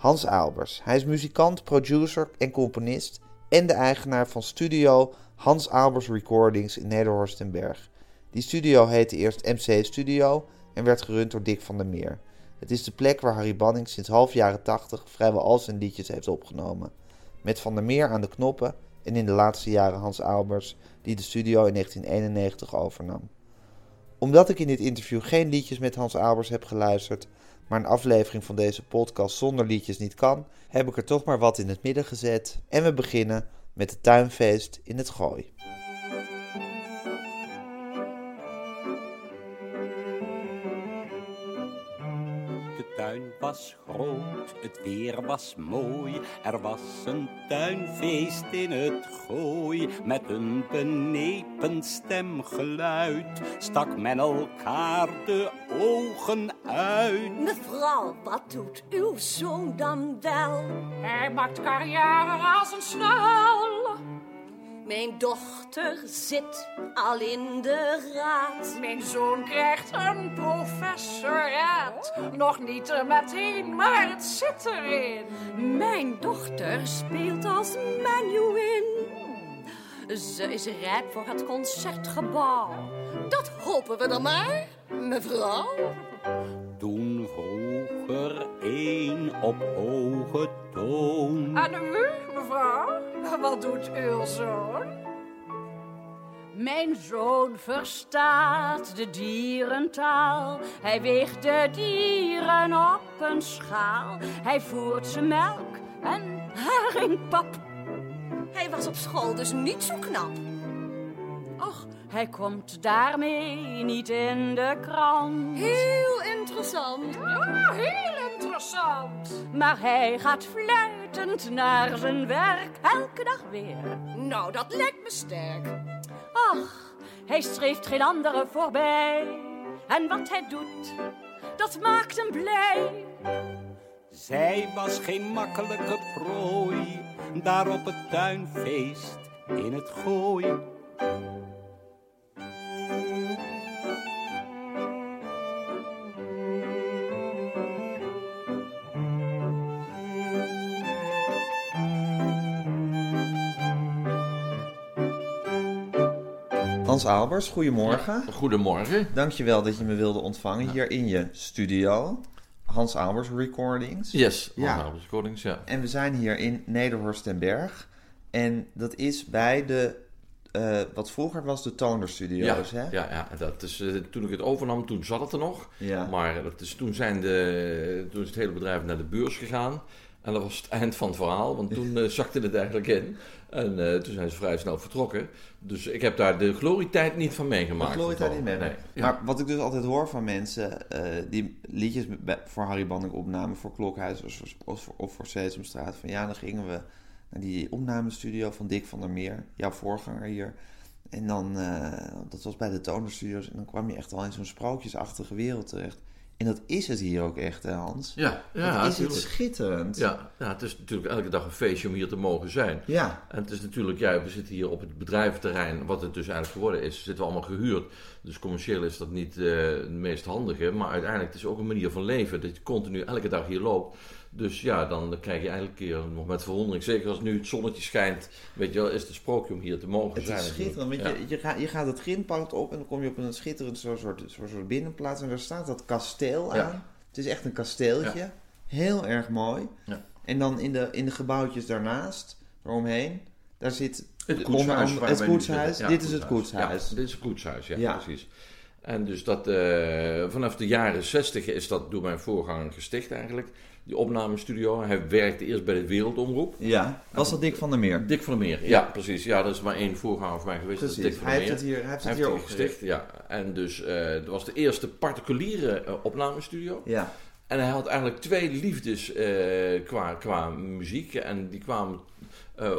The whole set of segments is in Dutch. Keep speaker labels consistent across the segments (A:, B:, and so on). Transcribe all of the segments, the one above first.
A: Hans Albers. Hij is muzikant, producer en componist en de eigenaar van studio Hans Albers Recordings in Nederhorst en Berg. Die studio heette eerst MC Studio en werd gerund door Dick van der Meer. Het is de plek waar Harry Banning sinds half jaren 80 vrijwel al zijn liedjes heeft opgenomen. Met Van der Meer aan de knoppen en in de laatste jaren Hans Albers, die de studio in 1991 overnam. Omdat ik in dit interview geen liedjes met Hans Albers heb geluisterd, maar een aflevering van deze podcast zonder liedjes niet kan, heb ik er toch maar wat in het midden gezet. En we beginnen met het tuinfeest in het Gooi.
B: Was groot, het weer was mooi. Er was een tuinfeest in het gooi. Met een benepen stemgeluid stak men elkaar de ogen uit.
C: Mevrouw, wat doet uw zoon dan wel?
D: Hij maakt carrière als een snel.
C: Mijn dochter zit al in de raad.
D: Mijn zoon krijgt een professoraat. Nog niet meteen, maar het zit erin.
C: Mijn dochter speelt als menuin. Ze is rijp voor het concertgebouw. Dat hopen we dan maar, mevrouw.
B: Toen vroeg er een op hoge toon.
D: En u, mevrouw, wat doet uw zoon?
C: Mijn zoon verstaat de dierentaal. Hij weegt de dieren op een schaal. Hij voert ze melk en haringpap. Hij was op school dus niet zo knap. Och, hij komt daarmee niet in de krant. Heel interessant.
D: Ja, heel
C: Maar hij gaat fluitend naar zijn werk, elke dag weer. Nou, dat lijkt me sterk. Ach, hij streeft geen andere voorbij. En wat hij doet, dat maakt hem blij.
B: Zij was geen makkelijke prooi. Daar op het tuinfeest in het gooi.
A: Hans Albers, goedemorgen.
E: Goedemorgen.
A: Dankjewel dat je me wilde ontvangen hier in je studio. Hans Albers Recordings.
E: Yes,
A: Ja.
E: ja. Recordings, ja.
A: En we zijn hier in Nederhorst en Berg. En dat is bij de, eh, wat vroeger was de Toner
E: Ja,
A: Studios, hè?
E: ja, ja, dat is, eh, toen ik het overnam, toen zat het er nog.
A: Ja.
E: Maar dat is, toen, zijn de, toen is het hele bedrijf naar de beurs gegaan. En dat was het eind van het verhaal, want toen eh, zakte het eigenlijk in. En eh, toen zijn ze vrij snel vertrokken. Dus ik heb daar de glorietijd niet van meegemaakt.
A: Geloof daar niet mee.
E: Nee, ja.
A: Maar wat ik dus altijd hoor van mensen eh, die liedjes voor Harry Banning opnamen voor Klokhuis of, of, voor- of voor Sesamstraat. Van ja, dan gingen we naar die opnamestudio van Dick van der Meer, jouw voorganger hier. En dan, dat was bij de Toner Studios. En dan kwam je echt al in zo'n sprookjesachtige wereld terecht. En dat is het hier ook echt, hè, Hans?
E: ja, ja,
A: dat is het schitterend.
E: Ja, ja, het is natuurlijk elke dag een feestje om hier te mogen zijn.
A: Ja.
E: En het is natuurlijk, ja, we zitten hier op het bedrijventerrein, wat het dus eigenlijk geworden is, zitten we allemaal gehuurd. Dus commercieel is dat niet eh, het meest handige, maar uiteindelijk het is ook een manier van leven, dat je continu elke dag hier loopt. Dus ja, dan krijg je eigenlijk eh, nog met verwondering, zeker als nu het zonnetje schijnt, weet je wel, is het een sprookje om hier te mogen
A: Het
E: zijn.
A: is schitterend, want
E: Ja.
A: je, je, gaat, je gaat het grindpad op en dan kom je op een schitterend soort, soort, soort binnenplaats en daar staat dat kasteel Aan. Het is echt een kasteeltje, heel erg mooi.
E: Ja.
A: En dan in de, in de gebouwtjes daarnaast, eromheen, daar zit
E: Het
A: onder
E: koetshuis.
A: het koetshuis.
E: Ja,
A: Dit is het koetshuis.
E: Ja, dit is het koetshuis, ja,
A: Ja.
E: precies. En dus dat, eh, vanaf de jaren 60 is dat door mijn voorganger gesticht eigenlijk. Die opnamestudio. Hij werkte eerst bij de Wereldomroep.
A: Ja, was dat Dick van der Meer?
E: Dick van der Meer, ja, precies. Ja, dat is maar één voorganger voor mij geweest. Dat is Dick
A: Precies,
E: van
A: hij
E: der
A: heeft
E: Meer.
A: het hier, hij heeft
E: Hij
A: het hier
E: het
A: opgericht.
E: gesticht, ja. En dus eh dat was de eerste particuliere eh, opnamestudio.
A: Ja,
E: En hij had eigenlijk twee liefdes eh, qua, qua muziek. En die kwamen,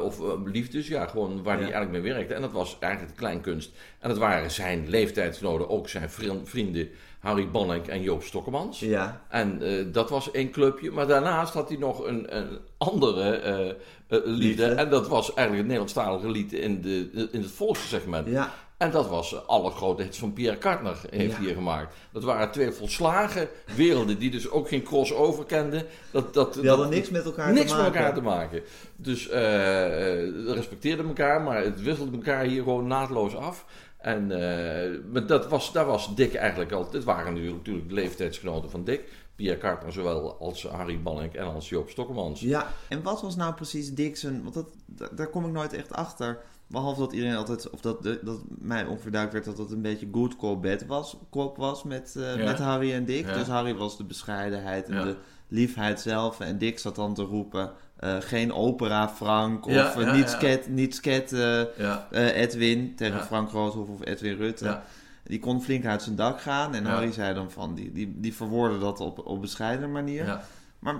E: of liefdes, ja, gewoon waar hij eigenlijk mee werkte. En dat was eigenlijk de kleinkunst. En dat waren zijn leeftijdsgenoten, ook zijn vri- vrienden Harry Bonnink en Joop Stokkemans.
A: Ja.
E: En eh, dat was één clubje. Maar daarnaast had hij nog een, een andere eh eh, liedje.
A: Liedje.
E: En dat was eigenlijk het Nederlandstalige lied in, de, in het volkssegment.
A: Ja.
E: En dat was eh, alle grote hits van Pierre Kartner heeft
A: Ja.
E: hier gemaakt. Dat waren twee volslagen werelden die dus ook geen crossover kenden. Dat, dat,
A: Die hadden
E: dat-
A: niks met elkaar
E: niks
A: te
E: met
A: maken.
E: elkaar te maken. Dus eh eh, respecteerden elkaar, maar het wisselde elkaar hier gewoon naadloos af. En eh, maar dat was, daar was Dick eigenlijk al. Dit waren natuurlijk, natuurlijk de leeftijdsgenoten van Dick. Pierre Kartner, zowel als Harry Bannink en als Joop Stokkemans.
A: Ja, en wat was nou precies Dixon? Want dat, da- daar kom ik nooit echt achter. Behalve dat iedereen altijd, of dat, de- dat mij onverduidelijk werd dat het een beetje good cop bad was, cop was met, eh,
E: Ja.
A: met Harry en Dick.
E: Ja.
A: Dus Harry was de bescheidenheid en
E: Ja.
A: de liefheid zelf. En Dick zat dan te roepen, eh, geen opera Frank of
E: Ja,
A: eh,
E: ja,
A: niet
E: ja.
A: eh, Edwin tegen. Frank Rooshoff of Edwin Rutte. Die kon flink uit zijn dak gaan. En. Harry zei dan van, die, die, die verwoordde dat op, op bescheiden manier.
E: ja.
A: Maar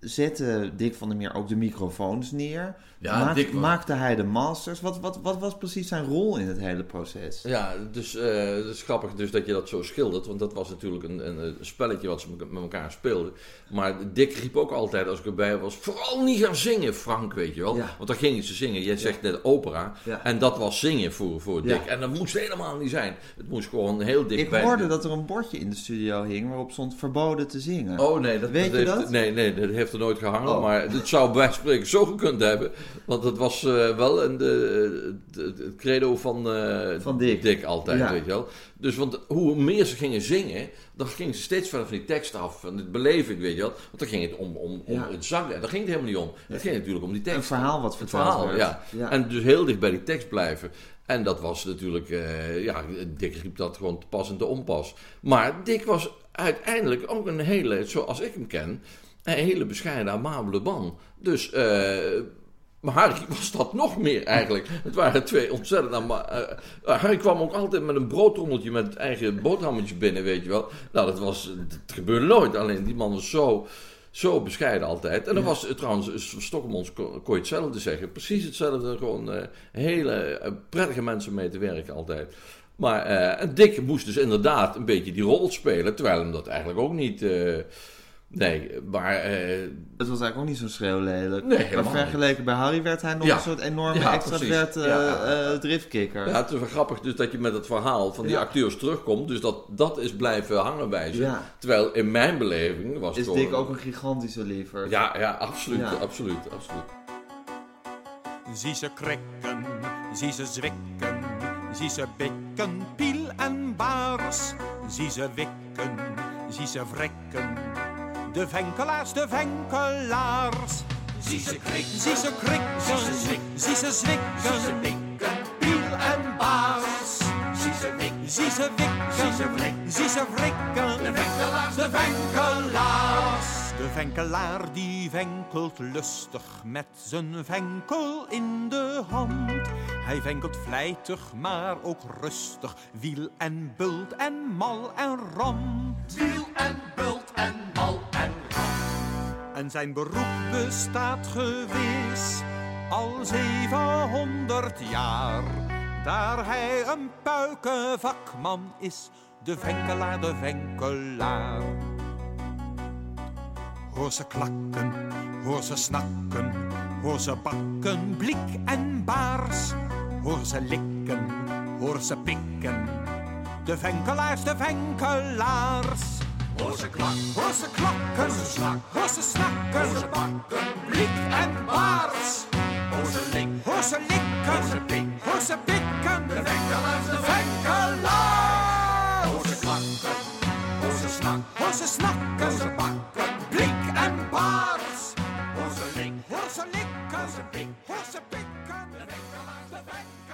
A: zette Dick van der Meer ook de microfoons neer?
E: Ja, was-
A: maakte hij de masters? Wat, wat, wat was precies zijn rol in het hele proces?
E: Ja, dus eh, het is grappig dus dat je dat zo schildert. Want dat was natuurlijk een, een, een spelletje wat ze met elkaar speelden. Maar Dick riep ook altijd als ik erbij was... Vooral niet gaan zingen, Frank, weet je wel.
A: Ja.
E: Want dan gingen ze zingen. Jij zegt net opera.
A: Ja.
E: En dat was zingen voor, voor Dick.
A: Ja.
E: En dat moest helemaal niet zijn. Het moest gewoon heel dik
A: Ik
E: bij...
A: hoorde dat er een bordje in de studio hing waarop stond verboden te zingen.
E: Oh nee, dat,
A: Weet
E: dat
A: je
E: heeft,
A: dat?
E: Nee, nee, dat heeft er nooit gehangen.
A: Oh.
E: Maar het zou bij spreken zo gekund hebben. Want dat was eh, wel een, de, de- het credo van, eh,
A: Van Dick.
E: altijd,
A: Ja.
E: weet je wel. Dus want hoe meer ze gingen zingen, dan gingen ze steeds verder van die tekst af. Van de beleving, weet je wel. Want dan ging het om, om, om
A: Ja.
E: het zang. Daar ging het helemaal niet om. Het ging natuurlijk om die tekst.
A: Een verhaal wat
E: Het
A: verteld
E: verhaal,
A: werd.
E: ja. En dus heel dicht bij die tekst blijven. En dat was natuurlijk, eh, ja, Dick riep dat gewoon te pas en te onpas. Maar Dick was uiteindelijk ook een hele, zoals ik hem ken, een hele bescheiden, amabele man. Dus, eh, maar Harry was dat nog meer eigenlijk. Het waren twee ontzettend ama- eh, Harry kwam ook altijd met een broodtrommeltje met eigen boterhammetjes binnen, weet je wel. Nou, dat was, dat gebeurde nooit. Alleen die man was zo... Zo bescheiden altijd. En dan was het trouwens, Stockholmans kon je hetzelfde zeggen. Precies hetzelfde. Gewoon eh, hele eh, prettige mensen mee te werken altijd. Maar eh, Dick moest dus inderdaad een beetje die rol spelen. Terwijl hem dat eigenlijk ook niet... nee, maar... eh,
A: Het was eigenlijk ook niet zo schreeuwlelijk.
E: Nee,
A: maar vergeleken bij Harry werd hij nog
E: Ja.
A: een soort enorme
E: Ja,
A: extravert eh,
E: Ja.
A: eh, driftkikker.
E: ja, het is wel grappig dus dat je met het verhaal van die
A: Ja.
E: acteurs terugkomt. Dus dat, dat is blijven hangen bij ze.
A: Ja.
E: Terwijl in mijn beleving was
A: Is
E: het
A: Dick ook een gigantische liever?
E: Ja, ja, absoluut,
A: Ja.
E: absoluut, absoluut.
F: Zie ze krikken, zie ze zwikken, zie ze bikken, piel en baars. Zie ze wikken, zie ze wrikken, de venkelaars, de venkelaars. Zie ze krikken, zie ze krikken, zie ze zwikken, zie ze zwikken, en baars. Zie ze wikken, zie ze wikken, zie ze wrikken, zie ze de venkelaars, de venkelaars. De venkelaar die venkelt lustig met zijn venkel in de hand. Hij venkelt vlijtig, maar ook rustig. Wiel en bult en mal en ram. Wiel en bult en. En zijn beroep bestaat gewis al 700 jaar. Daar hij een puikenvakman is, de venkelaar, de venkelaar. Hoor ze klakken, hoor ze snakken, hoor ze bakken, blik en baars. Hoor ze likken, hoor ze pikken, de venkelaars, de venkelaars. Hoor ze klakken, hoor ze klakken, hoor ze snakken, hoor ze snakken, hoor ze bakken, blik en baars. Hoor ze likken, hoor ze likken, hoor ze pikken, de venkelaars, de venkelaars. Hoor ze klakken, hoor ze snakken, hoor ze snakken, hoor ze bakken, blik en baars. Hoor ze likken, hoor ze likken, hoor ze pikken, de venkelaars, de venkelaars.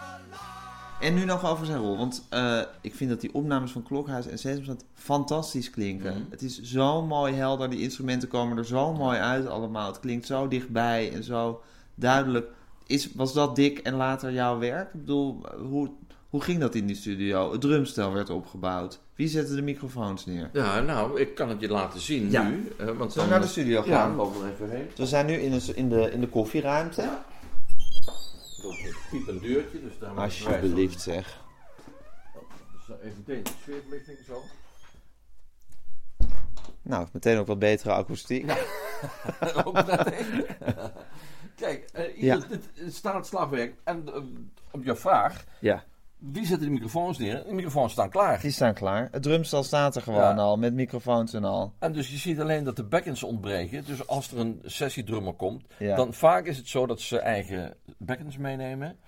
A: En nu nog over zijn rol. Want eh, ik vind dat die opnames van Klokhuis en Sesamstraat fantastisch klinken.
E: Mhm.
A: Het is zo mooi helder. Die instrumenten komen er zo mooi uit allemaal. Het klinkt zo dichtbij en zo duidelijk. Is, was dat Dick en later jouw werk? Ik bedoel, hoe, Hoe ging dat in die studio? Het drumstel werd opgebouwd. Wie zette de microfoons neer?
E: Ja, nou, ik kan het je laten zien
A: Ja.
E: nu. eh, want
A: Zullen we naar de studio
E: Ja,
A: gaan?
E: lopen we even heen.
A: We zijn nu in de, in de, in de koffieruimte.
E: Een piepend deurtje, dus daar moet je
A: Alsjeblieft zeg.
E: Even meteen de sfeerverlichting zo.
A: Nou, meteen ook wat betere akoestiek.
E: Ook meteen. Kijk, eh, hier
A: Ja.
E: dit staat het slagwerk. En eh, op jouw vraag,
A: Ja,
E: wie zet de microfoons neer? De microfoons staan klaar.
A: die staan klaar. Het drumstel staat er gewoon
E: Ja.
A: al, met microfoons en al.
E: En dus je ziet alleen dat de bekkens ontbreken. Dus als er een sessiedrummer komt,
A: Ja.
E: dan vaak is het zo dat ze eigen bekkens meenemen.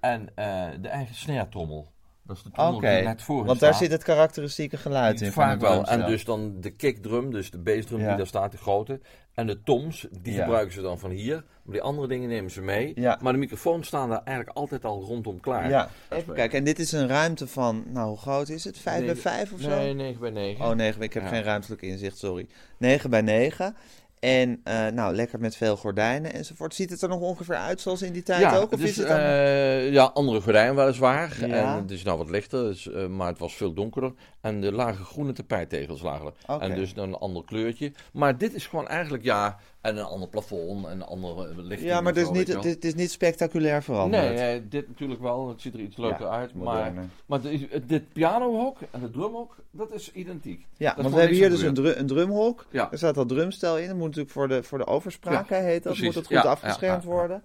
E: En eh, de eigen snare-trommel. Dat is de trommel
A: Oké,
E: die net voor hen
A: want daar zit het karakteristieke geluid in
E: Vaak wel. En dus dan de kickdrum, dus de bassdrum
A: Ja.
E: die daar staat, de grote. En de toms, die
A: Ja.
E: gebruiken ze dan van hier. Maar die andere dingen nemen ze mee.
A: Ja.
E: Maar de microfoons staan daar eigenlijk altijd al rondom klaar.
A: Ja, even kijken. En dit is een ruimte van, nou hoe groot is het? 5 bij
E: Negen-
A: 5 of zo?
E: Nee, 9 bij 9.
A: Oh, 9. Ik heb
E: Ja.
A: geen ruimtelijk inzicht, sorry. 9 bij 9. En eh, nou, lekker met veel gordijnen enzovoort. Ziet het er nog ongeveer uit zoals in die tijd
E: ja,
A: ook? Of
E: dus,
A: is het dan...
E: eh, ja, andere gordijn weliswaar.
A: Ja.
E: En het is nou wat lichter, dus, eh, maar het was veel donkerder. En de lage groene tapijttegels lagen er. En dus dan een ander kleurtje. Maar dit is gewoon eigenlijk, ja, en een ander plafond en een andere lichting.
A: ja, maar het is,
E: zo,
A: niet, het, is, het is niet spectaculair veranderd.
E: Nee, nee, dit natuurlijk wel. Het ziet er iets leuker
A: Ja,
E: uit. Maar, maar dit, dit pianohok en het drumhok, dat is identiek.
A: Ja, want we hebben hier dus een, dru- een drumhok.
E: Ja.
A: Er staat dat drumstel in. Dat moet natuurlijk voor de, voor de overspraak, hè, heet dat.
E: precies.
A: Moet het goed
E: Ja, ja,
A: afgeschermd
E: ja,
A: worden.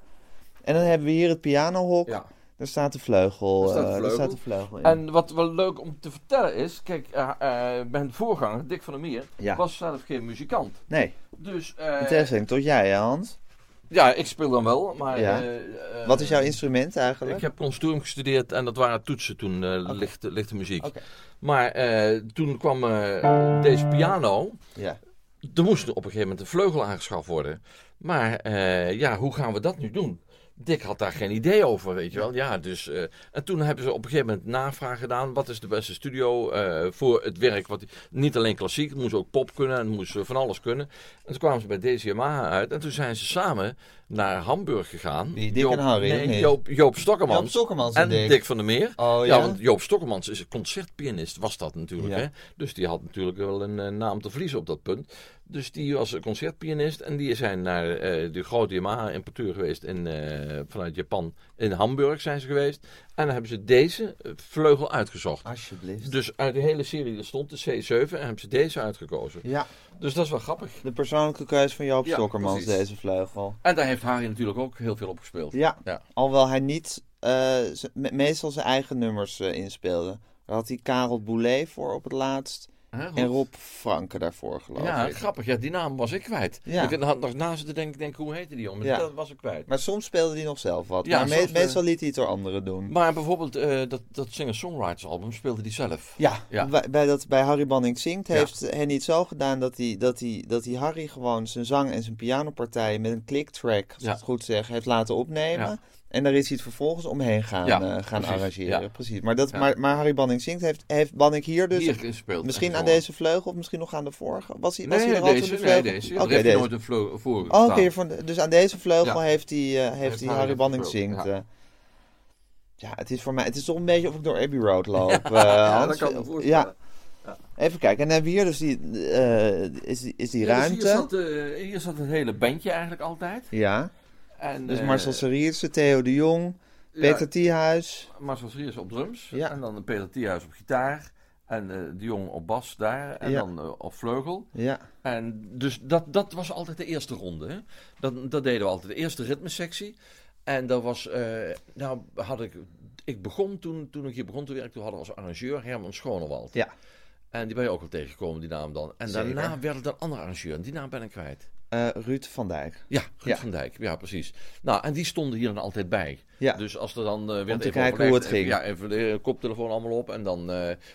A: En dan hebben we hier het pianohok.
E: Ja.
A: Daar staat de vleugel,
E: Daar staat de
A: eh,
E: vleugel.
A: staat de vleugel in.
E: En wat wel leuk om te vertellen is, kijk, eh eh, mijn voorganger, Dick van der Meer,
A: Ja.
E: was zelf geen muzikant.
A: Nee,
E: Dus, eh,
A: in tegenstelling tot jij, hè, Hans?
E: ja, ik speel dan wel, maar...
A: Ja.
E: eh, eh,
A: Wat is jouw instrument eigenlijk?
E: Ik heb conservatorium gestudeerd en dat waren toetsen toen, eh, lichte, lichte muziek.
A: Oké.
E: Maar eh, toen kwam eh, deze piano,
A: Ja.
E: er moest op een gegeven moment een vleugel aangeschaft worden. Maar eh, ja, hoe gaan we dat nu doen? Dick had daar geen idee over, weet je wel. Ja, dus, eh, en toen hebben ze op een gegeven moment navraag gedaan. Wat is de beste studio eh, voor het werk? Wat, niet alleen klassiek, het moest ook pop kunnen en het moest eh, van alles kunnen. En toen kwamen ze bij DCMA uit. En toen zijn ze samen naar Hamburg gegaan.
A: Wie, Dick en Harry,
E: Nee? Joop, Joop Stokkermans.
A: Joop Stokkermans en
E: en
A: Dick.
E: Dick van der Meer.
A: Oh,
E: ja?
A: ja?
E: want Joop Stokkermans is een concertpianist, was dat natuurlijk.
A: Ja.
E: Hè? Dus die had natuurlijk wel een naam te verliezen op dat punt. Dus die was een concertpianist en die zijn naar eh, de grote Yamaha-importeur geweest in, eh, vanuit Japan. In Hamburg zijn ze geweest. En dan hebben ze deze eh, vleugel uitgezocht.
A: Alsjeblieft.
E: Dus uit de hele serie er stond, de C7, en hebben ze deze uitgekozen.
A: Ja,
E: Dus dat is wel grappig.
A: de persoonlijke keuze van Joop
E: Ja,
A: Stokkermans,
E: precies.
A: deze vleugel.
E: En daar heeft Harry natuurlijk ook heel veel op gespeeld.
A: Ja,
E: Ja.
A: alhoewel hij niet eh, meestal zijn eigen nummers eh, inspeelde. Daar had hij Karel Boulet voor op het laatst.
E: Hè.
A: En Rob Franke daarvoor, geloof
E: Ja,
A: ik.
E: grappig. Ja, die naam was ik kwijt.
A: Ja.
E: Ik had nog na zitten denken, denk, hoe heette die jongen?
A: Ja.
E: Dat was ik kwijt.
A: Maar soms speelde hij nog zelf wat.
E: Ja,
A: maar
E: soms, eh,
A: meestal liet hij het door anderen doen.
E: Maar bijvoorbeeld eh, dat, dat singer-songwriters album speelde die zelf.
A: Ja,
E: Ja.
A: Bij, bij, dat, bij Harry Banning Zingt heeft Henny het zo gedaan dat hij, dat, hij, dat hij Harry gewoon zijn zang en zijn pianopartijen met een clicktrack, als ik het goed zeg, heeft laten opnemen. En daar is hij het vervolgens omheen gaan,
E: Ja,
A: eh, gaan
E: precies.
A: arrangeren.
E: Ja.
A: Precies. Maar, dat,
E: Ja.
A: maar, maar Harry Banning Zingt heeft, heeft Banning hier dus
E: Hier gespeeld.
A: misschien
E: en
A: aan deze vleugel of misschien nog aan de vorige? Was hij, was
E: Nee,
A: hij er altijd
E: deze,
A: de
E: nee,
A: vleugel?
E: deze. Daar heeft hij
A: deze.
E: nooit een vleugel voor
A: Oh, oké, van- dus aan deze vleugel heeft hij, eh, heeft
E: Heeft
A: hij
E: Harry
A: Banning Zingt.
E: ja.
A: eh. Ja, het is voor mij, het is toch een beetje of ik door Abbey Road loop.
E: Ja, dat kan ik me voorstellen.
A: Even kijken, en dan hebben we hier dus die, is, is die
E: Ja, dus
A: ruimte.
E: hier, zat, hier zat het hele bandje eigenlijk altijd.
A: Ja,
E: En,
A: dus
E: eh,
A: Marcel Serierse, Theo de Jong, Peter Thiehuis.
E: Marcel Vries op drums.
A: Ja.
E: En dan Peter Thiehuis op gitaar. En eh de Jong op bas daar. En
A: Ja.
E: dan eh, op vleugel.
A: Ja,
E: En dus dat, dat was altijd de eerste ronde. Hè? Dat, dat deden we altijd. De eerste ritmesectie. En dat was, eh, nou had ik, ik begon toen, toen ik hier begon te werken, toen hadden we als arrangeur Herman Schonewald.
A: Ja.
E: En die ben je ook al tegengekomen, die naam dan. En
A: Zeker.
E: daarna werd het een andere arrangeur. En die naam ben ik kwijt.
A: Eh, Ruud van Dijk.
E: Ja, Ruud
A: Ja.
E: van Dijk. Ja, precies. Nou, en die stonden hier dan altijd bij.
A: Ja,
E: Dus als er dan eh, werd
A: te kijken
E: overlegd,
A: hoe het
E: even-
A: ging.
E: ja, even de eh, koptelefoon allemaal op. En dan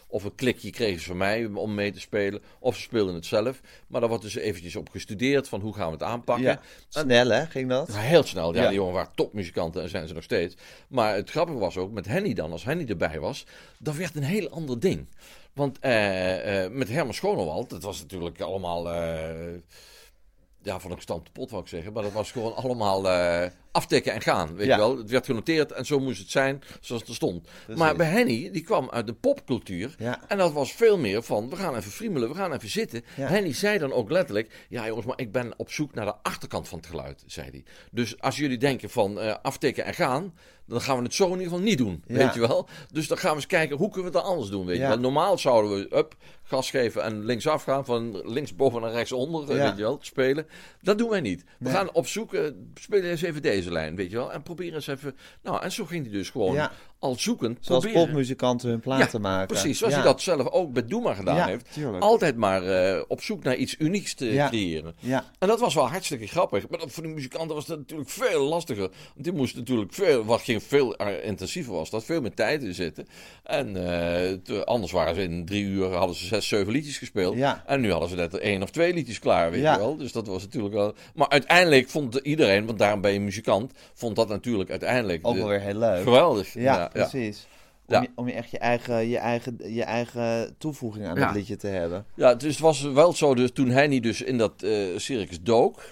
E: of een klikje kregen ze van mij om mee te spelen. Of ze speelden het zelf. Maar daar wordt dus eventjes op gestudeerd van hoe gaan we het aanpakken.
A: ja. snel hè, ging dat?
E: Heel snel. Ja,
A: Ja.
E: die jongen waren topmuzikanten en zijn ze nog steeds. Maar het grappige was ook met Henny dan, als Henny erbij was, dat werd een heel ander ding. Want met Herman Schonewald, dat was natuurlijk allemaal. Ja, van een stand pot wou ik zeggen. Maar dat was gewoon allemaal eh, aftikken en gaan. Weet
A: Ja.
E: je wel? Het werd genoteerd en zo moest het zijn zoals het er stond. Maar bij Henny, die kwam uit de popcultuur.
A: Ja.
E: En dat was veel meer van, we gaan even friemelen, we gaan even zitten.
A: Ja.
E: Henny zei dan ook letterlijk, ja jongens, maar ik ben op zoek naar de achterkant van het geluid, zei hij. Dus als jullie denken van eh, aftikken en gaan, dan gaan we het zo in ieder geval niet doen,
A: Ja.
E: weet je wel. Dus dan gaan we eens kijken, hoe kunnen we het anders doen, weet
A: Ja.
E: je wel. Normaal zouden we, up, gas geven en linksaf gaan, van linksboven naar rechtsonder,
A: Ja.
E: weet je wel, spelen. Dat doen wij niet. We
A: Nee.
E: gaan op zoek, eh, spelen eens even deze lijn, weet je wel. En proberen eens even, nou, en zo ging hij dus gewoon. Al zoekend.
A: Zoals
E: proberen.
A: popmuzikanten hun platen maken.
E: Precies, zoals
A: ja.
E: hij dat zelf ook bij Doema gedaan
A: Ja,
E: heeft.
A: tuurlijk.
E: Altijd maar eh, op zoek naar iets unieks te
A: Ja.
E: creëren.
A: Ja,
E: En dat was wel hartstikke grappig. Maar dat voor de muzikanten was dat natuurlijk veel lastiger. Want die moesten natuurlijk veel, wat ging veel intensiever was, dat veel meer tijd in zitten. En eh, anders waren ze in drie uur, hadden ze zes, zeven liedjes gespeeld.
A: Ja.
E: En nu hadden ze net één of twee liedjes klaar, weet
A: Ja.
E: je wel. Dus dat was natuurlijk wel... Maar uiteindelijk vond iedereen, want daarom ben je muzikant, vond dat natuurlijk uiteindelijk
A: ook wel weer heel leuk.
E: geweldig.
A: Ja, precies. Om, je, om je echt je eigen, je eigen, je eigen toevoeging aan het liedje te hebben.
E: Ja, dus het was wel zo, dus toen Henny dus in dat eh, circus dook,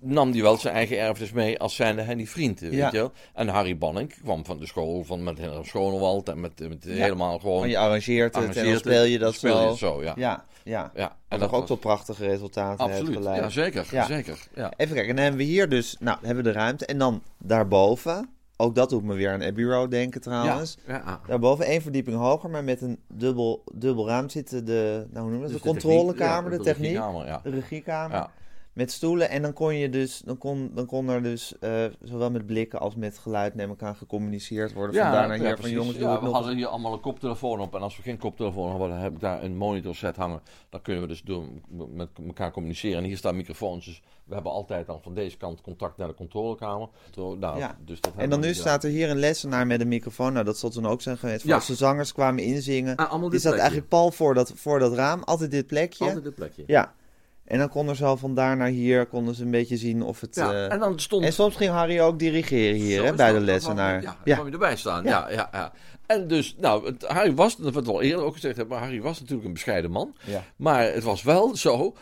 E: nam hij wel zijn eigen erfenis mee als zijnde Henny vriend, weet
A: Ja.
E: je wel. En Harry Banning kwam van de school van met Schonewald en met, met helemaal gewoon...
A: Want je arrangeert het en dan speel je dat
E: speel
A: zo.
E: je het zo, ja.
A: Ja, ja.
E: Ja,
A: En
E: en
A: dat ook tot prachtige resultaten heeft
E: absoluut,
A: geleid.
E: ja zeker, zeker. Ja.
A: Even kijken, en dan hebben we hier dus, nou, hebben we de ruimte. En dan daarboven, ook dat doet me weer aan Abbey Road denken trouwens.
E: Ja, ja.
A: Daarboven één verdieping hoger, maar met een dubbel, dubbel raam zitten de, nou hoe noemen
E: Dus
A: de, controlekamer, de, techniek,
E: regiekamer, ja.
A: de regiekamer. Met stoelen en dan kon je dus, dan kon, dan kon er dus eh, zowel met blikken als met geluid neem ik aan gecommuniceerd worden. Vandaar naar hier van jongens,
E: Ja, we
A: nog.
E: hadden hier allemaal een koptelefoon op. En als we geen koptelefoon hebben, dan heb ik daar een monitorset hangen. Dan kunnen we dus door, met elkaar communiceren. En hier staan microfoons. Dus we hebben altijd dan van deze kant contact naar de controlekamer. Nou,
A: Ja.
E: dus dat
A: En dan nu staat er hier een lessenaar met een microfoon. Nou, dat zal toen ook zijn geweest. Voor
E: Ja.
A: Als de zangers kwamen inzingen.
E: Ah,
A: zat
E: plekje.
A: eigenlijk pal voor dat, voor dat raam. Altijd dit plekje.
E: Altijd dit plekje.
A: Ja. En dan kon er zo van daar naar hier, konden ze een beetje zien of het...
E: Ja,
A: eh,
E: en dan stond...
A: En soms ging Harry ook dirigeren hier, hè, bij de lessenaar.
E: Ja,
A: Ja,
E: kwam je erbij staan. Ja. Ja. Ja, En dus, nou, het, Harry was, dat werd al eerder ook gezegd, hebben, maar Harry was natuurlijk een bescheiden man.
A: ja.
E: Maar het was wel zo.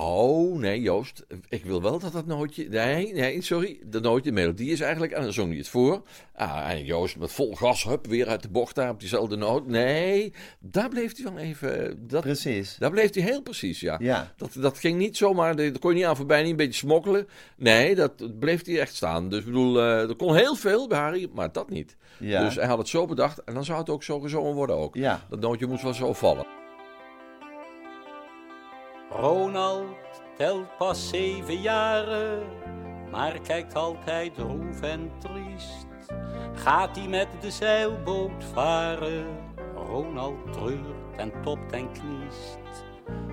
E: Oh, nee, Joost. Ik wil wel dat dat nootje. Nee, nee, sorry. Dat nootje, de melodie is eigenlijk. En dan zong hij het voor. Ah, en Joost met vol gas, hup, weer uit de bocht daar op diezelfde noot. Nee, daar bleef hij wel even. Dat,
A: Precies.
E: daar bleef hij heel precies, ja.
A: Ja.
E: Dat, dat ging niet zomaar, daar kon je niet aan voorbij, niet een beetje smokkelen. Nee, dat, dat bleef hij echt staan. Dus ik bedoel, eh, er kon heel veel bij Harry, maar dat niet.
A: Ja.
E: Dus hij had het zo bedacht en dan zou het ook zo gezongen worden ook.
A: Ja.
E: Dat nootje moest wel zo vallen.
B: Ronald telt pas zeven jaren, maar kijkt altijd droef en triest. Gaat hij met de zeilboot varen, Ronald treurt en topt en kniest.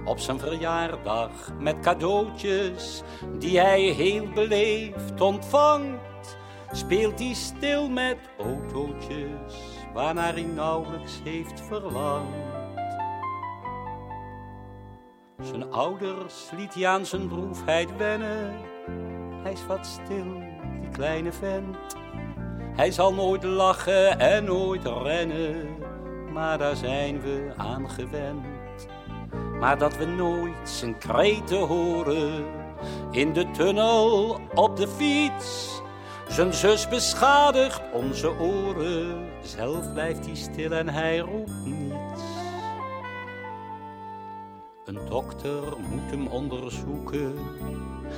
B: Op zijn verjaardag met cadeautjes, die hij heel beleefd ontvangt, speelt hij stil met autootjes, waarnaar hij nauwelijks heeft verlangd. Zijn ouders liet hij aan zijn droefheid wennen. Hij is wat stil, die kleine vent. Hij zal nooit lachen en nooit rennen, maar daar zijn we aan gewend. Maar dat we nooit zijn kreten horen, in de tunnel op de fiets. Zijn zus beschadigt onze oren, zelf blijft hij stil en hij roept Een dokter moet hem onderzoeken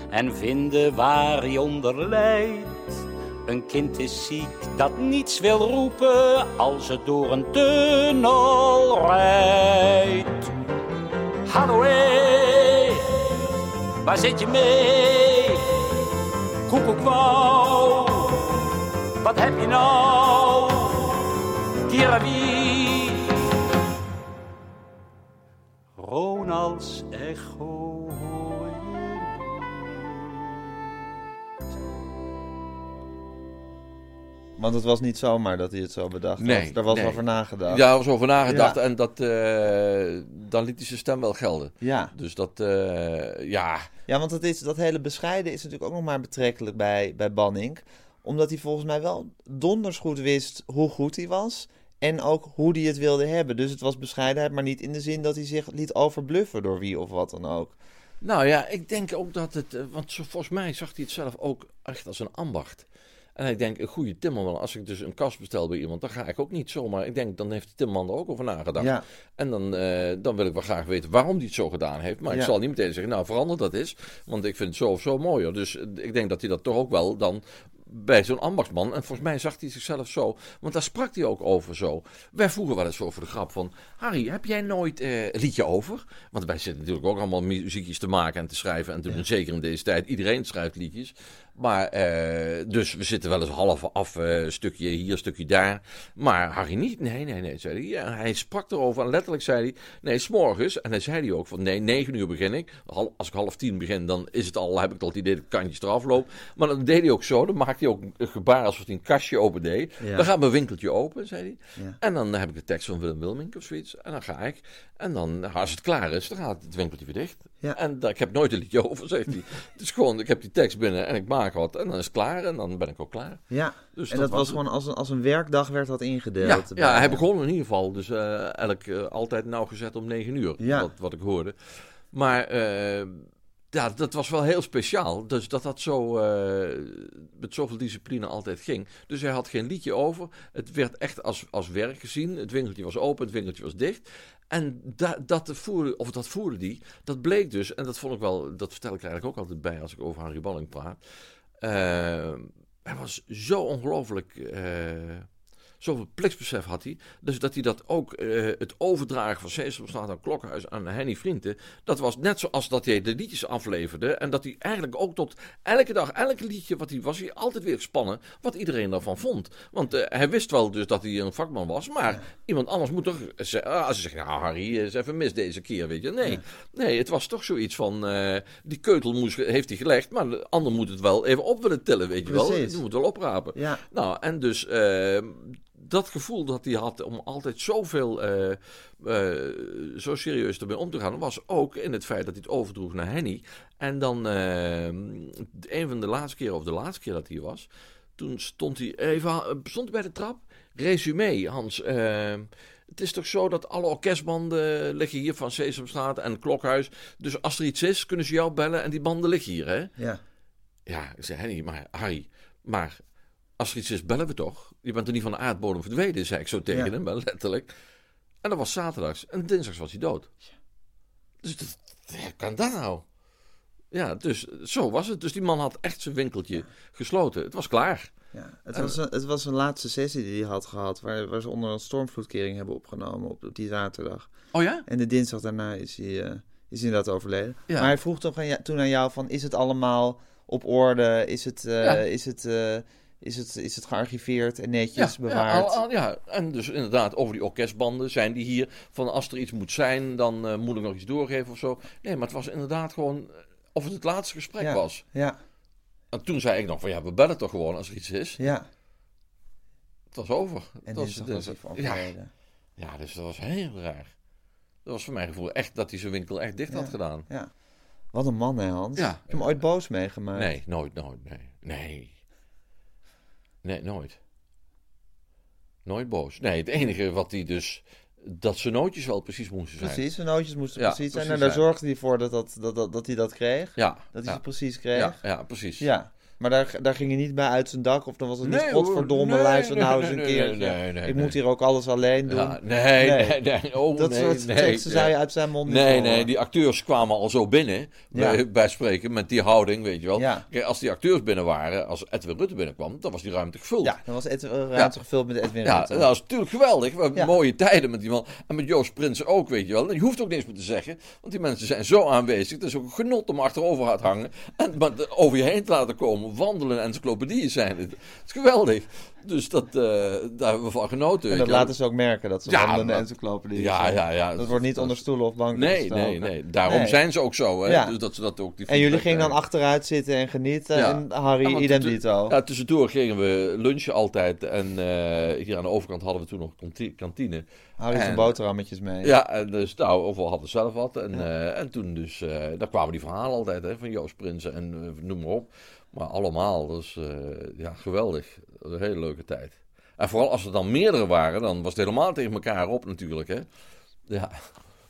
B: en vinden waar hij onder lijdt. Een kind is ziek dat niets wil roepen als het door een tunnel rijdt. Hallo hé, waar zit je mee? Koekoek wat heb je nou? Kirawie. Ronalds echo hoor je niet.
A: Want het was niet zomaar dat hij het zo bedacht
E: Nee,
A: had. Daar was
E: nee.
A: over nagedacht.
E: Ja, er was over nagedacht
A: Ja.
E: en dat, eh, dan liet hij zijn stem wel gelden.
A: Ja.
E: Dus dat, eh, ja,
A: Ja, want het is, dat hele bescheiden is natuurlijk ook nog maar betrekkelijk bij, bij Banning. Omdat hij volgens mij wel donders goed wist hoe goed hij was. En ook hoe hij het wilde hebben. Dus het was bescheidenheid, maar niet in de zin dat hij zich liet overbluffen door wie of wat dan ook.
E: Nou ja, ik denk ook dat het... eh, Want volgens mij zag hij het zelf ook echt als een ambacht. En ik denk, een goede timmerman, als ik dus een kast bestel bij iemand, dan ga ik ook niet zomaar. Ik denk, dan heeft de timmerman er ook over nagedacht.
A: Ja,
E: En dan, eh, dan wil ik wel graag weten waarom hij het zo gedaan heeft. Maar ik zal niet meteen zeggen, nou verander dat eens. Want ik vind het zo of zo mooier. Dus eh, ik denk dat hij dat toch ook wel dan bij zo'n ambachtsman. En volgens mij zag hij zichzelf zo. Want daar sprak hij ook over zo. Wij vroegen wel eens over de grap van... Harry, heb jij nooit eh, een liedje over? Want wij zitten natuurlijk ook allemaal muziekjes te maken en te schrijven. En te doen. Zeker in deze tijd. Iedereen schrijft liedjes. Maar, eh, dus we zitten wel eens half af, eh, stukje hier, stukje daar. Maar Harry niet. Nee, nee, nee, zei hij. Ja, hij sprak erover en letterlijk zei hij, nee, s'morgens. En hij zei hij ook van, nee, negen uur begin ik. Als ik half tien begin, dan is het al, heb ik al het idee dat ik kantjes eraf loop. Maar dan deed hij ook zo, dan maakte hij ook een gebaar alsof hij een kastje open deed.
A: Ja.
E: Dan gaat mijn winkeltje open, zei hij.
A: Ja.
E: En dan heb ik de tekst van Willem Wilmink of zoiets. En dan ga ik. En dan, als het klaar is, dan gaat het winkeltje weer dicht.
A: Ja.
E: En ik heb nooit een liedje over, zegt hij. Het is gewoon, ik heb die tekst binnen en ik maak wat. En dan is het klaar en dan ben ik ook klaar.
A: ja.
E: Dus
A: en dat, was gewoon als een, als een werkdag werd dat ingedeeld.
E: Ja,
A: bij-
E: ja, hij begon in ieder geval. Dus eh elk, eh, altijd nauwgezet om negen uur.
A: Ja.
E: Wat, wat ik hoorde. Maar eh, ja, dat was wel heel speciaal. Dus dat dat zo eh, met zoveel discipline altijd ging. Dus hij had geen liedje over. Het werd echt als, als werk gezien. Het winkeltje was open, het winkeltje was dicht. En da, dat voerde, of dat voerde die, dat bleek dus, en dat vond ik wel, dat vertel ik eigenlijk ook altijd bij als ik over Harry Balling praat. Eh, hij was zo ongelooflijk. eh, Zoveel plichtbesef had hij. Dus dat hij dat ook, eh, het overdragen van Sesamstraat aan Klokhuis aan Henny Vrienden. Dat was net zoals dat hij de liedjes afleverde. En dat hij eigenlijk ook tot elke dag, elke liedje wat hij was, hij altijd weer gespannen. Wat iedereen daarvan vond. Want eh, hij wist wel dus dat hij een vakman was. Maar iemand anders moet toch zeggen. ah, Als ze zeggen, nou Harry is even mis deze keer, weet je. Nee, nee het was toch zoiets van. eh, die keutel moest, heeft hij gelegd. Maar de ander moet het wel even op willen tillen, weet je wel. Die moet wel oprapen.
A: Ja,
E: Nou, en dus eh, dat gevoel dat hij had om altijd zoveel, eh, zo serieus ermee om te gaan, was ook in het feit dat hij het overdroeg naar Henny. En dan, eh, een van de laatste keren, of de laatste keer dat hij was, toen stond hij even, stond hij bij de trap. Resume, Hans. het is toch zo dat alle orkestbanden liggen hier van Sesamstraat en Klokhuis. Dus als er iets is, kunnen ze jou bellen en die banden liggen hier, hè?
A: ja.
E: Ja, ik zei Henny, maar Harry, maar als er iets is, bellen we toch? Je bent er niet van de aardbodem verdwenen, zei ik zo tegen
A: Ja.
E: hem, letterlijk. En dat was zaterdags. En dinsdags was hij dood. Dus dat, kan dat nou? Ja, dus zo was het. Dus die man had echt zijn winkeltje gesloten. Het was klaar.
A: Ja, het, was een, het was een laatste sessie die hij had gehad, waar, waar ze onder een stormvloedkering hebben opgenomen op, op die zaterdag.
E: Oh ja?
A: En de dinsdag daarna is hij, eh, is hij inderdaad overleden.
E: Ja.
A: Maar hij vroeg toch aan toen aan jou van, is het allemaal op orde? Is het, eh, is het, eh, is het, is het gearchiveerd en netjes
E: ja,
A: bewaard?
E: al- al- ja, en dus inderdaad over die orkestbanden zijn die hier van als er iets moet zijn, dan eh, moet ik nog iets doorgeven of zo. Nee, maar het was inderdaad gewoon eh, of het het laatste gesprek
A: Ja.
E: was.
A: Ja,
E: En toen zei ik nog van ja, we bellen toch gewoon als er iets is.
A: ja.
E: Het was over.
A: En
E: Het was,
A: dinsdag was hij
E: dinsdag-
A: van
E: ja, ja, dus dat was heel raar. Dat was voor mijn gevoel echt dat hij zijn winkel echt dicht
A: Ja.
E: had gedaan.
A: Ja. Wat een man, hè, Hans?
E: Ja.
A: Heb je hem ooit boos meegemaakt?
E: Nee, nooit, nooit, nee. Nee. Nee, nooit. Nooit boos. Nee, het enige wat hij dus... Dat zijn nootjes wel precies moesten zijn.
A: Precies, de nootjes moesten
E: Ja,
A: precies zijn.
E: precies
A: En daar
E: zijn.
A: zorgde hij voor dat, dat, dat, dat, hij dat kreeg.
E: Ja.
A: Dat hij
E: ja,
A: ze precies kreeg.
E: ja,
A: Ja.
E: ja, precies.
A: Maar daar, daar ging hij niet bij uit zijn dak. Of dan was het niet,
E: Nee,
A: godverdomme,
E: Nee,
A: luister
E: nee,
A: nou eens een keer.
E: nee, nee,
A: ik moet hier ook alles alleen doen.
E: Ja, nee,
A: Nee.
E: nee. Oh,
A: dat soort teksten zou je
E: ja.
A: uit zijn mond niet
E: Nee, nee, die acteurs kwamen al zo binnen,
A: Ja.
E: bij, bij spreken, met die houding, weet je wel.
A: Ja.
E: Kijk, als die acteurs binnen waren, als Edwin Rutte binnenkwam, dan was die ruimte gevuld.
A: Ja, dan was Ed, eh, ruimte gevuld met Edwin
E: Ja,
A: Rutte.
E: dat was natuurlijk geweldig. We hebben
A: Ja.
E: mooie tijden met die man. En met Joost Prins ook, weet je wel. Je hoeft ook niks meer te zeggen. Want die mensen zijn zo aanwezig. Het is ook een genot om achterover te hangen. En maar over je heen te laten komen. Wandelen en encyclopedieën zijn het. Het is geweldig. Dus dat, eh, daar hebben we van genoten.
A: en dat laten ze ook merken, dat ze
E: Ja,
A: wandelende
E: maar-
A: encyclopedie
E: Ja,
A: zijn.
E: ja, ja.
A: Dat wordt niet
E: Dat-
A: onder stoelen of banken
E: Nee,
A: gestoken.
E: nee, nee. Daarom
A: Nee.
E: zijn ze ook zo. Hè?
A: Ja.
E: Dus dat ze dat ook die
A: En jullie gingen dan achteruit zitten en genieten. En Harry, idem.
E: Ja, tussendoor gingen we lunchen altijd. En eh, hier aan de overkant hadden we toen nog kanti- kantine.
A: Harry zijn
E: en-
A: boterhammetjes mee.
E: Ja, en dus nou, of we hadden zelf wat. En, eh, en toen dus, daar kwamen die verhalen altijd hè, van Joost Prinsen en noem maar op. Maar allemaal, dus eh, ja, geweldig. Een hele leuke tijd. En vooral als er dan meerdere waren, dan was het helemaal tegen elkaar op natuurlijk. Hè? Ja.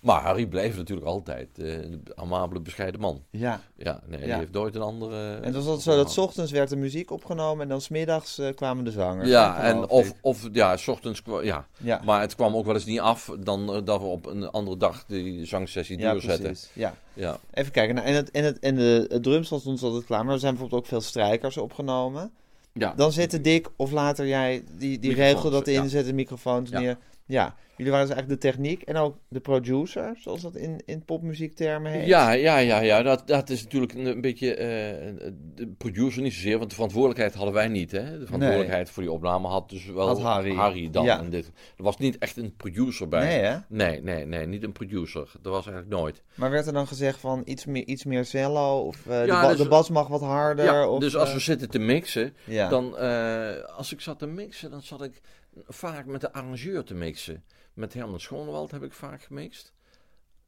E: Maar Harry bleef natuurlijk altijd eh, een amabele, bescheiden man.
A: Ja.
E: Ja, nee, die
A: Ja.
E: heeft nooit een andere...
A: En het was altijd zo dat 's ochtends werd de muziek opgenomen en dan smiddags eh kwamen de zangers.
E: Ja, en of, of ja, s ochtends, ja.
A: Ja.
E: Maar het kwam ook wel eens niet af dan eh, dat we op een andere dag die zangsessie
A: ja,
E: doorzetten.
A: precies. Ja.
E: Ja.
A: Even kijken. Nou, en het, en het, en de, het drumstel stond altijd klaar, maar er zijn bijvoorbeeld ook veel strijkers opgenomen.
E: Ja.
A: Dan zette Dick of later jij die, die regel dat
E: ja.
A: in, zette microfoons
E: Ja.
A: neer. Ja, jullie waren dus eigenlijk de techniek en ook de producer, zoals dat in, in popmuziektermen heet.
E: Ja, ja, ja, ja. Dat, dat is natuurlijk een, een beetje eh, de producer niet zozeer, want de verantwoordelijkheid hadden wij niet. Hè? De verantwoordelijkheid voor die opname had dus wel
A: Had Harry.
E: dan.
A: Ja.
E: En dit. Er was niet echt een producer bij.
A: Nee, hè?
E: Nee, nee, nee, niet een producer. Dat was eigenlijk nooit.
A: Maar werd er dan gezegd van iets meer, iets meer cello of eh, de,
E: Ja,
A: ba-
E: dus-
A: de bas mag wat harder?
E: Ja,
A: of,
E: dus als
A: eh,
E: we zitten te mixen, dan als ik zat te mixen, dan zat ik vaak met de arrangeur te mixen. Met Herman Schoonewald heb ik vaak gemixt.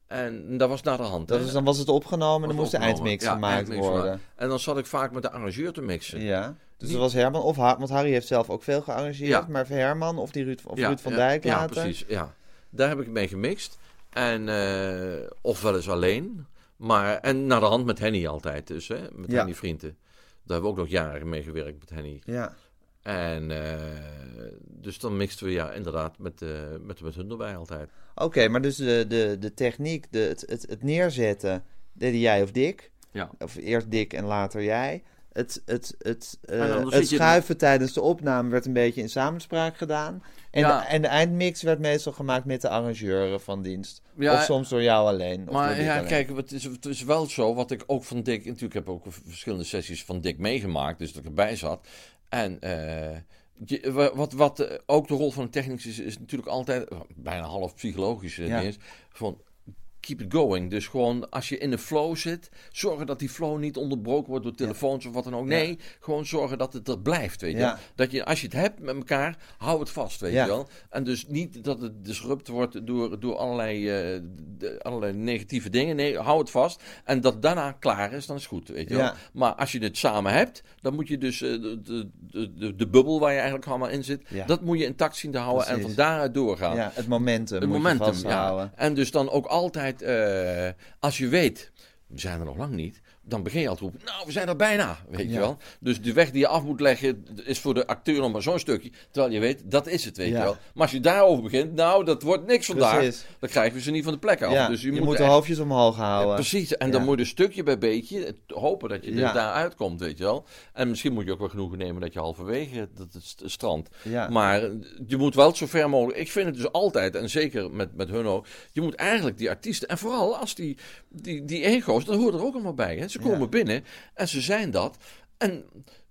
E: En dat was naar de hand.
A: dat
E: hè.
A: is, dan was het opgenomen en dan moest de eindmix
E: Ja,
A: gemaakt
E: eindmix
A: worden.
E: gemaakt. En dan zat ik vaak met de arrangeur te mixen.
A: Ja, dus
E: Die-
A: dat was Herman of Har want Harry heeft zelf ook veel gearrangeerd,
E: Ja.
A: maar Herman of die Ruud, of
E: Ja,
A: Ruud van
E: ja,
A: Dijk
E: ja,
A: later.
E: precies. Ja. Daar heb ik mee gemixt. En, eh, of wel eens alleen. Maar, en naar de hand met Henny altijd dus, hè? met
A: Ja.
E: Henny Vrienden. Daar hebben we ook nog jaren mee gewerkt met Henny.
A: Ja.
E: En eh, dus dan mixten we ja, inderdaad met, eh met, met hun erbij altijd.
A: Oké, maar dus de, de, de techniek, de, het, het, het neerzetten, deden jij of Dick?
E: Ja.
A: Of eerst Dick en later jij. Het, het, het, eh,
E: dan
A: het
E: je-
A: schuiven tijdens de opname werd een beetje in samenspraak gedaan. En,
E: Ja.
A: de, en de eindmix werd meestal gemaakt met de arrangeuren van dienst.
E: Ja,
A: of soms door jou alleen. Of door
E: Maar ja,
A: alleen.
E: kijk, het is, het is wel zo, wat ik ook van Dick... Natuurlijk heb ik ook verschillende sessies van Dick meegemaakt, dus dat ik erbij zat. En eh, je- wa- wat, wat eh, ook de rol van een technicus is, is natuurlijk altijd, eh, bijna half psychologisch
A: Ja.
E: is, van keep it going. Dus gewoon als je in een flow zit, zorgen dat die flow niet onderbroken wordt door telefoons of wat dan ook. Nee, gewoon zorgen dat het er blijft, weet je
A: Ja.
E: Dat je, als je het hebt met elkaar, hou het vast, weet je wel. En dus niet dat het disrupt wordt door, door allerlei, eh, de- allerlei negatieve dingen. Nee, hou het vast. En dat daarna klaar is, dan is goed, weet je wel. Maar als je het samen hebt, dan moet je dus eh, de, de, de, de, de bubbel waar je eigenlijk allemaal in zit, dat moet je intact zien te houden en van daaruit doorgaan.
A: Ja, het momentum
E: Het
A: moet
E: momentum,
A: je vasthouden.
E: ja. En dus dan ook altijd, eh, als je weet, we zijn er nog lang niet, dan begin je al te roepen, nou, we zijn er bijna, weet
A: Ja.
E: je wel. Dus de weg die je af moet leggen, is voor de acteur nog maar zo'n stukje, terwijl je weet, dat is het, weet
A: Ja.
E: je wel. Maar als je daarover begint, nou, dat wordt niks vandaag,
A: Precies.
E: dan krijgen we ze niet van de plek af.
A: Ja,
E: dus
A: je,
E: je,
A: moet, de
E: echt-
A: hoofdjes omhoog houden.
E: Precies, en dan moet je stukje bij beetje hopen dat je er daar uitkomt, weet je wel. En misschien moet je ook wel genoegen nemen dat je halverwege dat het st- strand.
A: Ja.
E: Maar je moet wel zo ver mogelijk. Ik vind het dus altijd, en zeker met, met hun ook, je moet eigenlijk die artiesten, en vooral als die, die, die ego's, dat hoort er ook allemaal bij. Hè? Ze komen binnen en ze zijn dat. En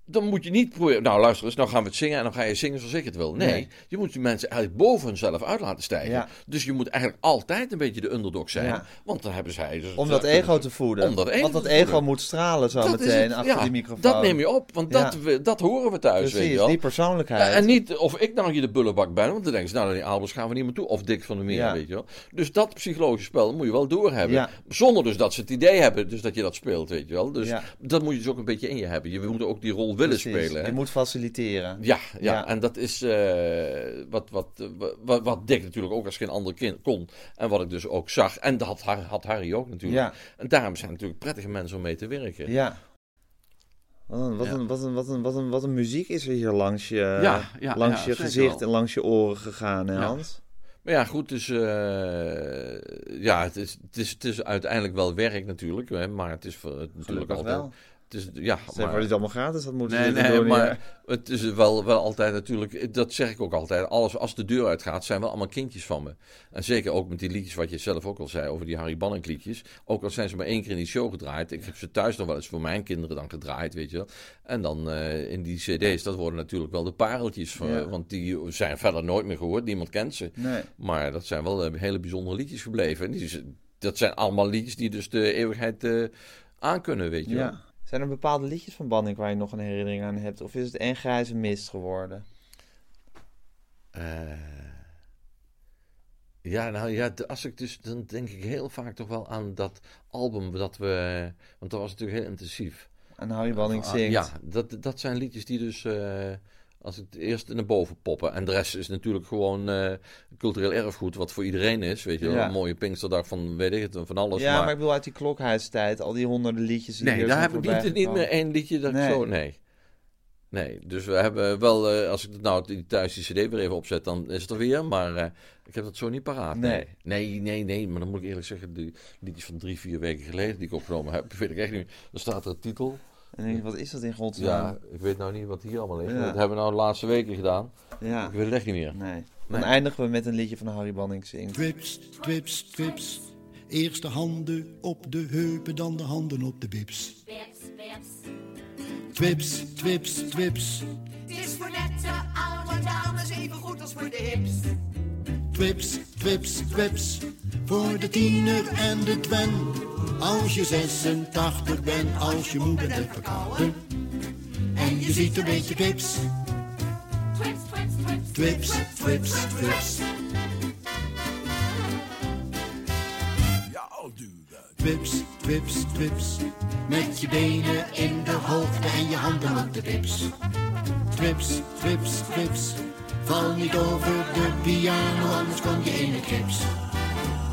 E: dan moet je niet proberen, nou luister eens, nou gaan we het zingen en dan ga je zingen zoals ik het wil. Nee,
A: Nee.
E: je moet die mensen eigenlijk boven hunzelf uit laten stijgen.
A: Ja.
E: Dus je moet eigenlijk altijd een beetje de underdog zijn.
A: Ja.
E: Want dan hebben zij... Dus,
A: Om dat ego te voeden.
E: Om dat ego
A: Want dat ego
E: voeden.
A: moet stralen zo
E: Dat
A: meteen achter
E: ja,
A: die microfoon.
E: Dat neem je op, want dat, we, dat horen we thuis, weet je wel.
A: die persoonlijkheid.
E: En niet of ik nou hier de bullebak ben, want dan denken ze, nou, die Albers gaan we niet meer toe. Of Dick van der Meer, weet je wel. Dus dat psychologische spel moet je wel doorhebben. Zonder dus dat ze het idee hebben, dus dat je dat speelt, weet je wel. Dus dat moet je dus ook een beetje in je hebben. Je moet ook die rol willen
A: Precies,
E: spelen. hè.
A: Je moet faciliteren.
E: Ja, ja,
A: Ja.
E: en dat is eh, wat, wat, wat, wat Dick natuurlijk ook als geen ander kind kon. En wat ik dus ook zag. En dat had, had Harry ook natuurlijk.
A: Ja.
E: En daarom zijn het natuurlijk prettige mensen om mee te werken.
A: Ja. Wat een, wat,
E: Ja.
A: een, wat, een, wat, een, wat, een, wat een muziek is er hier langs je,
E: Ja, ja,
A: langs je gezicht
E: wel.
A: en langs je oren gegaan, hè. Hans?
E: Maar ja, goed, dus eh, ja, het is, het, is, het is uiteindelijk wel werk natuurlijk, hè, maar het is voor, natuurlijk altijd.
A: wel.
E: Het is, ja,
A: maar, dit allemaal gratis had moeten
E: Nee,
A: zitten
E: nee, maar het is wel, wel altijd natuurlijk, dat zeg ik ook altijd, alles als de deur uitgaat, zijn wel allemaal kindjes van me. En zeker ook met die liedjes wat je zelf ook al zei over die Harry Banning liedjes. Ook al zijn ze maar één keer in die show gedraaid. Ik heb ze thuis nog wel eens voor mijn kinderen dan gedraaid, weet je wel. En dan eh, in die cd's, dat worden natuurlijk wel de pareltjes. Van,
A: Ja.
E: Want die zijn verder nooit meer gehoord, niemand kent ze.
A: Nee.
E: Maar dat zijn wel eh, hele bijzondere liedjes gebleven. En die, is- dat zijn allemaal liedjes die dus de eeuwigheid eh aankunnen, weet je wel.
A: Ja. Zijn er bepaalde liedjes van Banning waar je nog een herinnering aan hebt? Of is het één grijze mist geworden?
E: Eh, ja, nou ja, als ik dus, dan denk ik heel vaak toch wel aan dat album dat we, want dat was natuurlijk heel intensief.
A: En Harry Banning
E: Ah,
A: zingt.
E: Ja, dat, dat zijn liedjes die dus eh, als het eerst naar boven poppen. En de rest is natuurlijk gewoon eh, cultureel erfgoed, wat voor iedereen is. Weet je wel,
A: Ja.
E: een mooie Pinksterdag van, weet ik het, van alles.
A: ja,
E: maar,
A: maar ik bedoel uit die klokhuistijd, al die honderden liedjes. Die
E: nee, daar heb ik niet, meer één liedje dat
A: Nee.
E: ik zo... Nee. Nee, dus we hebben wel, eh, als ik nou die- thuis die cd weer even opzet, dan is het er weer. Maar eh, ik heb dat zo niet paraat. Nee. nee, nee, nee. Maar dan moet ik eerlijk zeggen, die liedjes van drie, vier weken geleden die ik opgenomen heb, weet ik echt niet. Dan staat er een titel.
A: En denk ik, wat is dat in godsnaam?
E: Ja, ik weet nou niet wat hier allemaal is.
A: Ja.
E: Dat hebben we nou de laatste weken gedaan.
A: Ja.
E: Ik weet het echt niet meer.
A: Nee. Dan
E: Nee.
A: eindigen we met een liedje van Harry Banning zingt.
G: Twips, twips, twips. Eerst de handen op de heupen, dan de handen op de bips. Twips, twips, twips.
H: Het is voor nette oude dames even goed als voor de hips.
G: Twips, twips, twips. Voor de tiener en de twen. Als je 86 bent, als je moeder hebt verkouden. En je ziet een beetje pips.
H: Twips, twips, twips.
G: Twips, twips, twips. Twips, twips, twips. Met je benen in de hoogte en je handen op de pips. Twips, twips, twips. Val niet over de piano, anders kom je in de kips.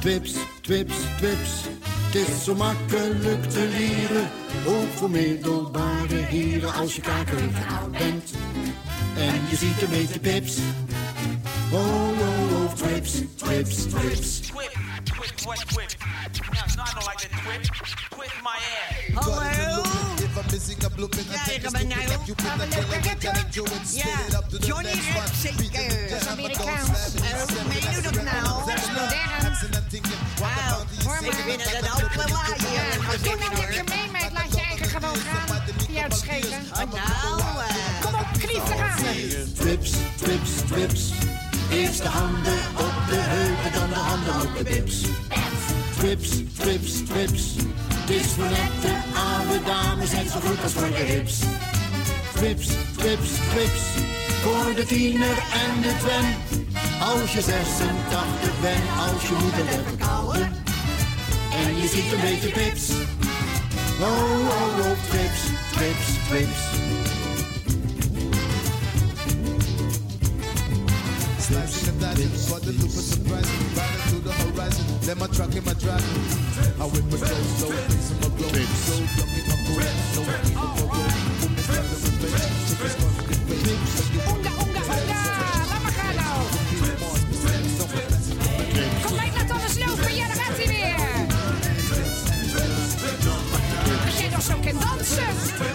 G: Twips, twips, twips. Het is zo makkelijk te leren. Ook voor middelbare heren als je kakerig en oud bent. En je ziet een beetje pips. Oh, oh, oh, twips, twips, twips.
I: Quit, quit, what. Now, it's not, like. Quit my ass.
H: Hallo? Ja, ik ben nou. Gaan we lekker kippen? Ja, Johnny Rep zeker. Dat is Amerikaans. Oh, meen je dat nou? Dat is modern. Wauw, het.
D: Doe nou meid. Laat je eigen gewoon gaan. Uitschelen.
H: Oh, nou.
D: Kom op, knief te gaan.
G: Twips, twips, twips. Eerst de handen op de heupen, dan de handen op de bips. Twips, twips. Het is voor nette oude dames net zo goed als voor de hips. Twips, twips, twips. Voor de tiener en de twen. Als je 86 bent, als je moeder hebt verkouden. En je ziet een beetje pips. Oh, oh, oh, twips, twips, twips.
J: And dicing, but the loop is surprising. Horizon, then my truck in my driving. I whip in my blow. Slow, duck in my cool, slow, keep it for roll. A revenge. Chickens.
D: Laat maar gaan nou. Kom mee, laat alles lopen. Ja, daar gaat hij weer. Als jij nog zo kan dansen.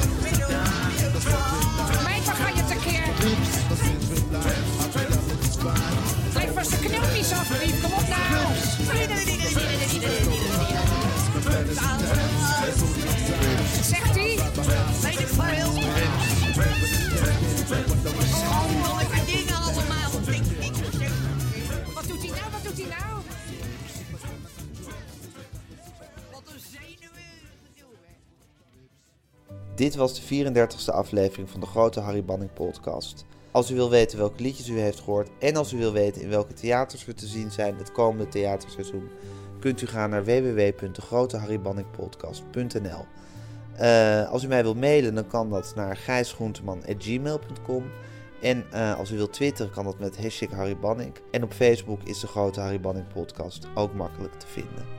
A: Dit was de 34e aflevering van de Grote Harry Banning podcast. Als u wil weten welke liedjes u heeft gehoord en als u wil weten in welke theaters we te zien zijn het komende theaterseizoen, kunt u gaan naar www.degroteharrybanningpodcast.nl. Eh, als u mij wilt mailen, dan kan dat naar gijsgroenteman.gmail.com. En eh, als u wilt twitteren, kan dat met hashtag Harry Banning. En op Facebook is de Grote Harry Banning podcast ook makkelijk te vinden.